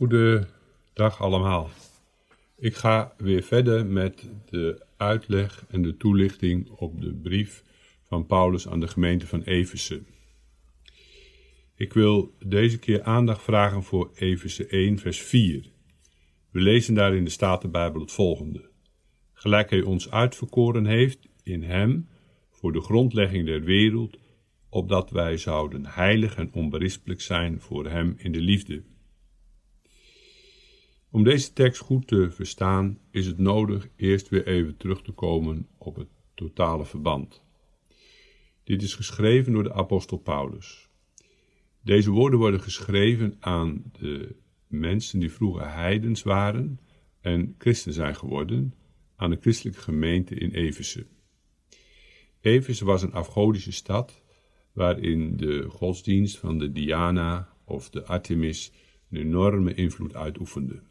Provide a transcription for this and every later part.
Goedendag allemaal. Ik ga weer verder met de uitleg en de toelichting op de brief van Paulus aan de gemeente van Efeze. Ik wil deze keer aandacht vragen voor Efeze 1, vers 4. We lezen daar in de Statenbijbel het volgende. Gelijk hij ons uitverkoren heeft in hem voor de grondlegging der wereld, opdat wij zouden heilig en onberispelijk zijn voor hem in de liefde. Om deze tekst goed te verstaan is het nodig eerst weer even terug te komen op het totale verband. Dit is geschreven door de apostel Paulus. Deze woorden worden geschreven aan de mensen die vroeger heidens waren en christen zijn geworden, aan de christelijke gemeente in Efeze. Efeze was een afgodische stad waarin de godsdienst van de Diana of de Artemis een enorme invloed uitoefende.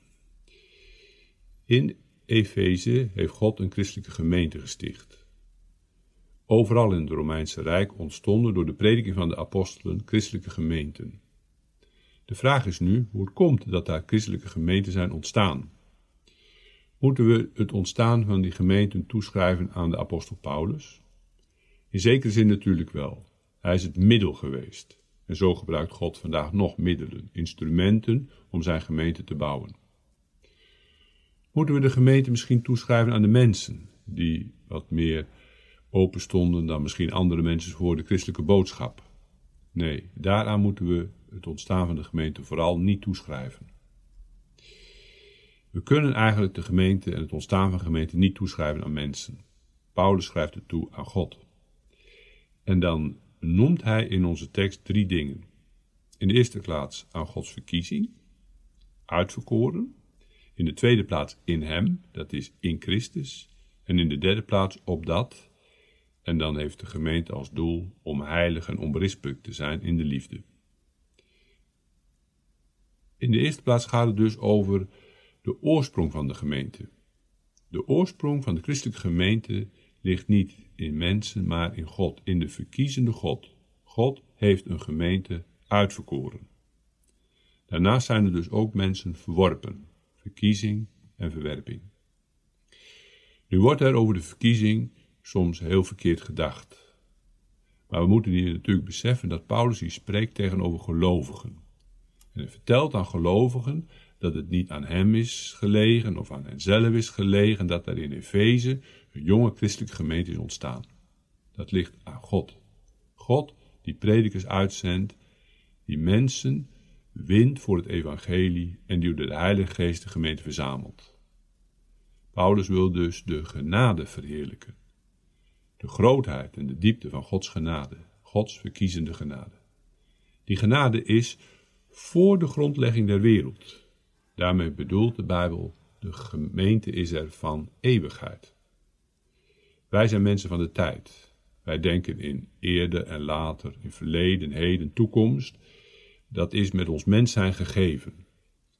In Efeze heeft God een christelijke gemeente gesticht. Overal in het Romeinse Rijk ontstonden door de prediking van de apostelen christelijke gemeenten. De vraag is nu hoe het komt dat daar christelijke gemeenten zijn ontstaan. Moeten we het ontstaan van die gemeenten toeschrijven aan de apostel Paulus? In zekere zin natuurlijk wel. Hij is het middel geweest. En zo gebruikt God vandaag nog middelen, instrumenten om zijn gemeente te bouwen. Moeten we de gemeente misschien toeschrijven aan de mensen, die wat meer open stonden dan misschien andere mensen voor de christelijke boodschap? Nee, daaraan moeten we het ontstaan van de gemeente vooral niet toeschrijven. We kunnen eigenlijk de gemeente en het ontstaan van de gemeente niet toeschrijven aan mensen. Paulus schrijft het toe aan God. En dan noemt hij in onze tekst drie dingen. In de eerste plaats aan Gods verkiezing, uitverkoren. In de tweede plaats in Hem, dat is in Christus. En in de derde plaats op dat. En dan heeft de gemeente als doel om heilig en onberispelijk te zijn in de liefde. In de eerste plaats gaat het dus over de oorsprong van de gemeente. De oorsprong van de christelijke gemeente ligt niet in mensen, maar in God, in de verkiezende God. God heeft een gemeente uitverkoren. Daarnaast zijn er dus ook mensen verworpen, verkiezing en verwerping. Nu wordt er over de verkiezing soms heel verkeerd gedacht. Maar we moeten hier natuurlijk beseffen dat Paulus hier spreekt tegenover gelovigen. En hij vertelt aan gelovigen dat het niet aan hem is gelegen of aan henzelf is gelegen dat er in Efeze een jonge christelijke gemeente is ontstaan. Dat ligt aan God. God die predikers uitzendt, die mensen wint voor het evangelie en die door de Heilige Geest de gemeente verzamelt. Paulus wil dus de genade verheerlijken. De grootheid en de diepte van Gods genade, Gods verkiezende genade. Die genade is voor de grondlegging der wereld. Daarmee bedoelt de Bijbel, de gemeente is er van eeuwigheid. Wij zijn mensen van de tijd. Wij denken in eerder en later, in verleden, heden, toekomst. Dat is met ons mens zijn gegeven.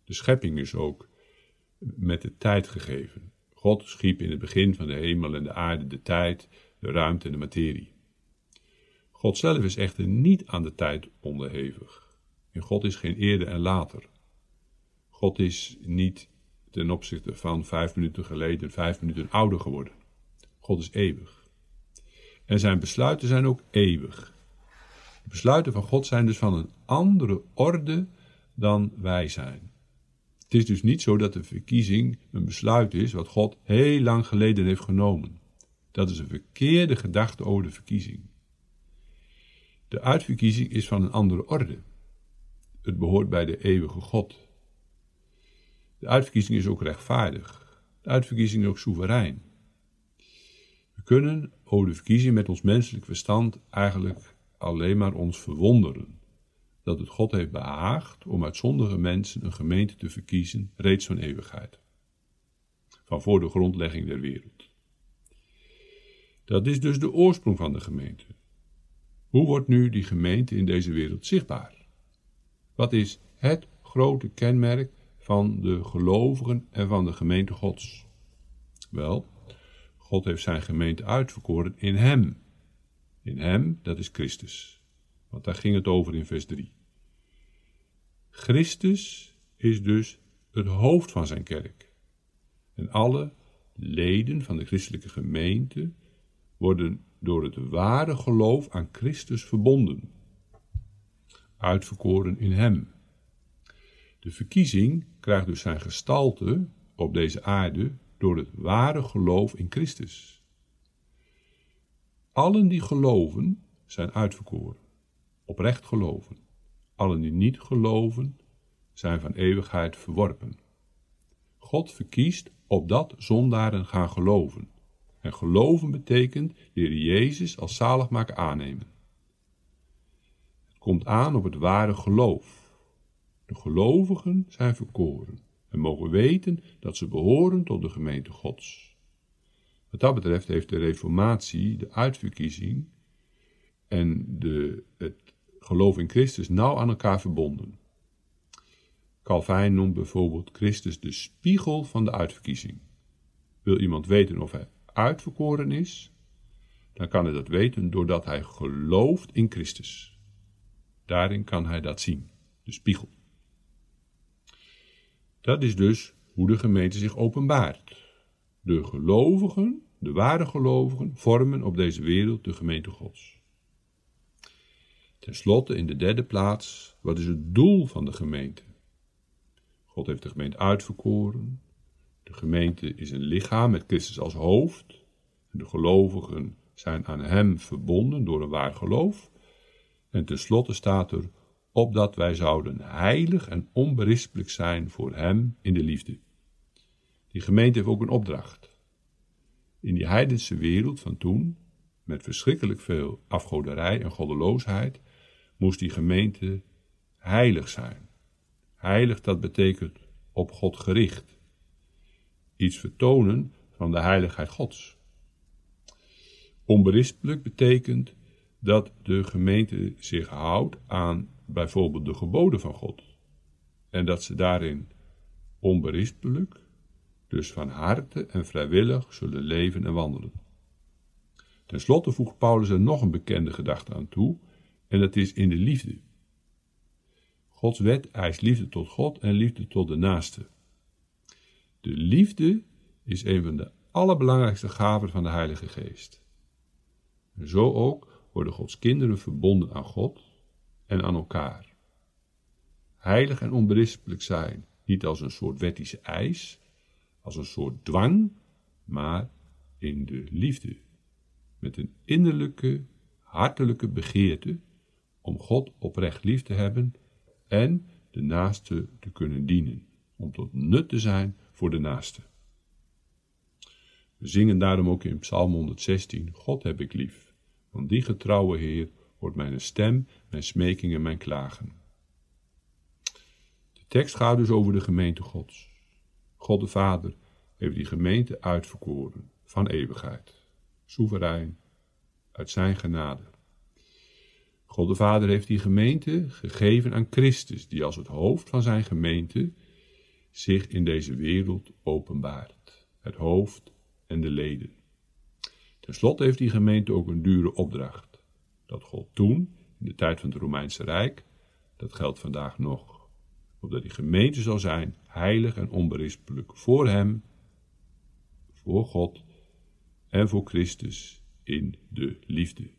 De schepping is ook met de tijd gegeven. God schiep in het begin van de hemel en de aarde de tijd, de ruimte en de materie. God zelf is echter niet aan de tijd onderhevig. In God is geen eerder en later. God is niet ten opzichte van vijf minuten geleden vijf minuten ouder geworden. God is eeuwig. En zijn besluiten zijn ook eeuwig. De besluiten van God zijn dus van een andere orde dan wij zijn. Het is dus niet zo dat de verkiezing een besluit is wat God heel lang geleden heeft genomen. Dat is een verkeerde gedachte over de verkiezing. De uitverkiezing is van een andere orde. Het behoort bij de eeuwige God. De uitverkiezing is ook rechtvaardig. De uitverkiezing is ook soeverein. We kunnen over de verkiezing met ons menselijk verstand eigenlijk alleen maar ons verwonderen. Dat het God heeft behaagd om uit zondige mensen een gemeente te verkiezen, reeds van eeuwigheid. Van voor de grondlegging der wereld. Dat is dus de oorsprong van de gemeente. Hoe wordt nu die gemeente in deze wereld zichtbaar? Wat is het grote kenmerk van de gelovigen en van de gemeente Gods? Wel, God heeft zijn gemeente uitverkoren in Hem. In Hem, dat is Christus. Want daar ging het over in vers 3. Christus is dus het hoofd van zijn kerk. En alle leden van de christelijke gemeente worden door het ware geloof aan Christus verbonden, uitverkoren in Hem. De verkiezing krijgt dus zijn gestalte op deze aarde door het ware geloof in Christus. Allen die geloven zijn uitverkoren, oprecht geloven. Allen die niet geloven zijn van eeuwigheid verworpen. God verkiest opdat zondaren gaan geloven. En geloven betekent de Jezus als zaligmaker aannemen. Het komt aan op het ware geloof. De gelovigen zijn verkoren en mogen weten dat ze behoren tot de gemeente Gods. Wat dat betreft heeft de Reformatie, de uitverkiezing en de, het geloof in Christus nauw aan elkaar verbonden. Calvijn noemt bijvoorbeeld Christus de spiegel van de uitverkiezing. Wil iemand weten of hij uitverkoren is, dan kan hij dat weten doordat hij gelooft in Christus. Daarin kan hij dat zien, de spiegel. Dat is dus hoe de gemeente zich openbaart. De gelovigen, de ware gelovigen, vormen op deze wereld de gemeente Gods. Ten slotte, in de derde plaats, wat is het doel van de gemeente? God heeft de gemeente uitverkoren. De gemeente is een lichaam met Christus als hoofd. De gelovigen zijn aan Hem verbonden door een waar geloof. En tenslotte staat er, opdat wij zouden heilig en onberispelijk zijn voor Hem in de liefde. Die gemeente heeft ook een opdracht. In die heidense wereld van toen, met verschrikkelijk veel afgoderij en goddeloosheid, moest die gemeente heilig zijn. Heilig, dat betekent op God gericht. Iets vertonen van de heiligheid Gods. Onberispelijk betekent dat de gemeente zich houdt aan bijvoorbeeld de geboden van God. En dat ze daarin onberispelijk, dus van harte en vrijwillig zullen leven en wandelen. Ten slotte voegt Paulus er nog een bekende gedachte aan toe, en dat is in de liefde. Gods wet eist liefde tot God en liefde tot de naaste. De liefde is een van de allerbelangrijkste gaven van de Heilige Geest. zo ook worden Gods kinderen verbonden aan God en aan elkaar. Heilig en onberispelijk zijn, niet als een soort wettische eis, als een soort dwang, maar in de liefde, met een innerlijke, hartelijke begeerte om God oprecht lief te hebben en de naaste te kunnen dienen, om tot nut te zijn voor de naaste. We zingen daarom ook in Psalm 116: God heb ik lief, want die getrouwe Heer hoort mijn stem, mijn smeking en mijn klagen. De tekst gaat dus over de gemeente Gods. God de Vader heeft die gemeente uitverkoren van eeuwigheid, soeverein, uit zijn genade. God de Vader heeft die gemeente gegeven aan Christus, die als het hoofd van zijn gemeente zich in deze wereld openbaart. Het hoofd en de leden. Ten slotte heeft die gemeente ook een dure opdracht. Dat God toen, in de tijd van het Romeinse Rijk, dat geldt vandaag nog. Opdat die gemeente zal zijn, heilig en onberispelijk voor Hem, voor God en voor Christus in de liefde.